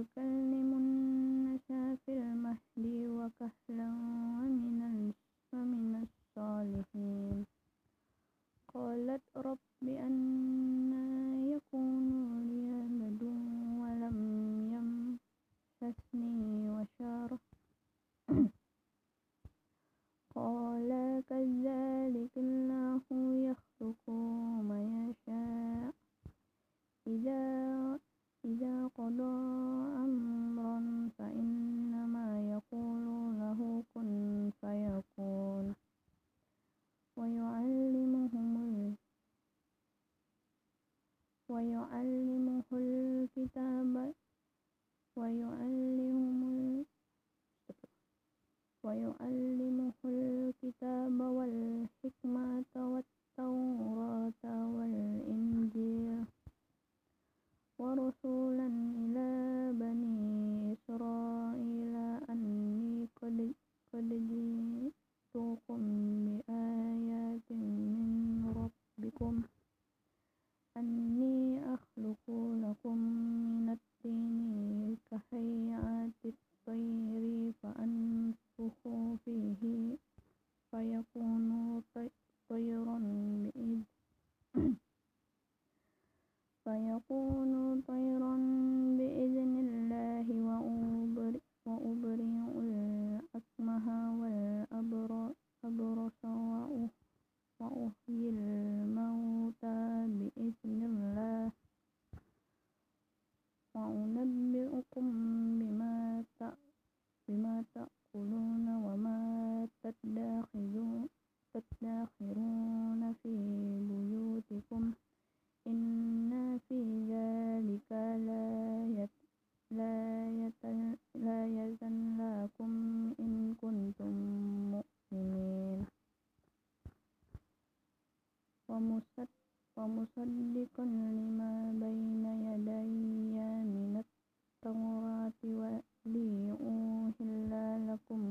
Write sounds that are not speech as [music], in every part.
يكلم النساء في المهد وكهلا ومن, ومن الصالحين. قالت رب أنا يكون لي ولد ولم يمسسني وشر [coughs] قال كذلك الله يخلق ما يشاء. إذا إذا قضى أمرا فإنما يقول له كن فيكون ويعلمهم ويعلمه الكتاب ويعلمهم ويعلمه الكتاب والحكمة والتوراة جئتكم بآيات من ربكم أني أخلق لكم من الطين كهيئة الطير فأنفخ فيه فيكون طيرا لآية لكم إن كنتم مؤمنين ومصدقا لما بين يدي من التوراة ولأحل لكم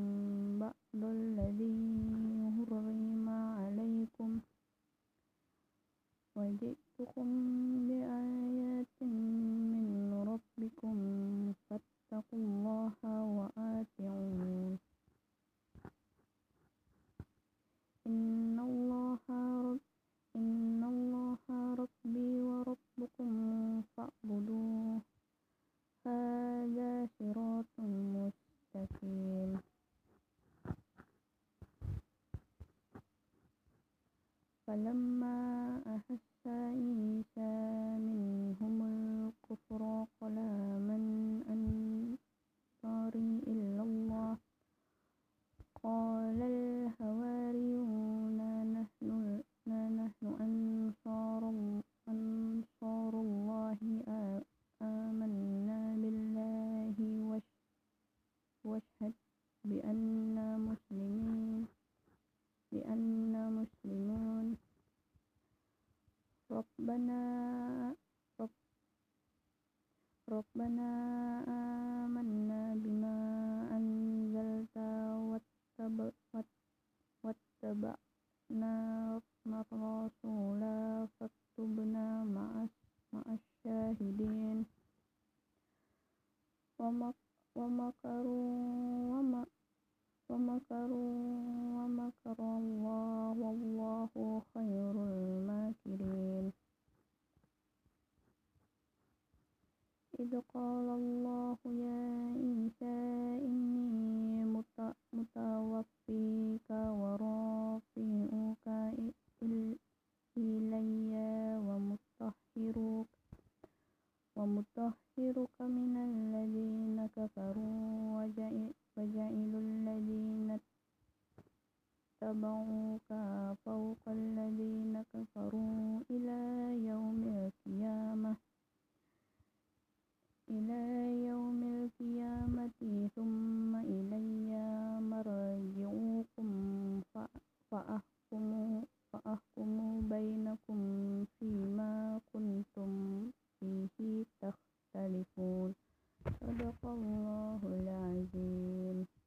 فلما أحس عيسى منهم الكفر قال من أنصاري إلى الله؟ قال الحواريون نحن نحن أنصار أنصار الله آمنا بالله واشهد بأننا ربنا رب ربنا آمنا بما أنزلت واتبعنا الرسول فاكتبنا مع مع الشاهدين ومكروا ومكروا ومكر الله إذ قال الله يا عيسى إني متوفيك ورافعك إلي ومطهرك ومطهرك من الذين كفروا وجعل الذين اتبعوك فوق الذين كفروا إلى يوم القيامة. إلى يوم القيامة ثم إلي مرجعكم فأحكم, فأحكم بينكم فيما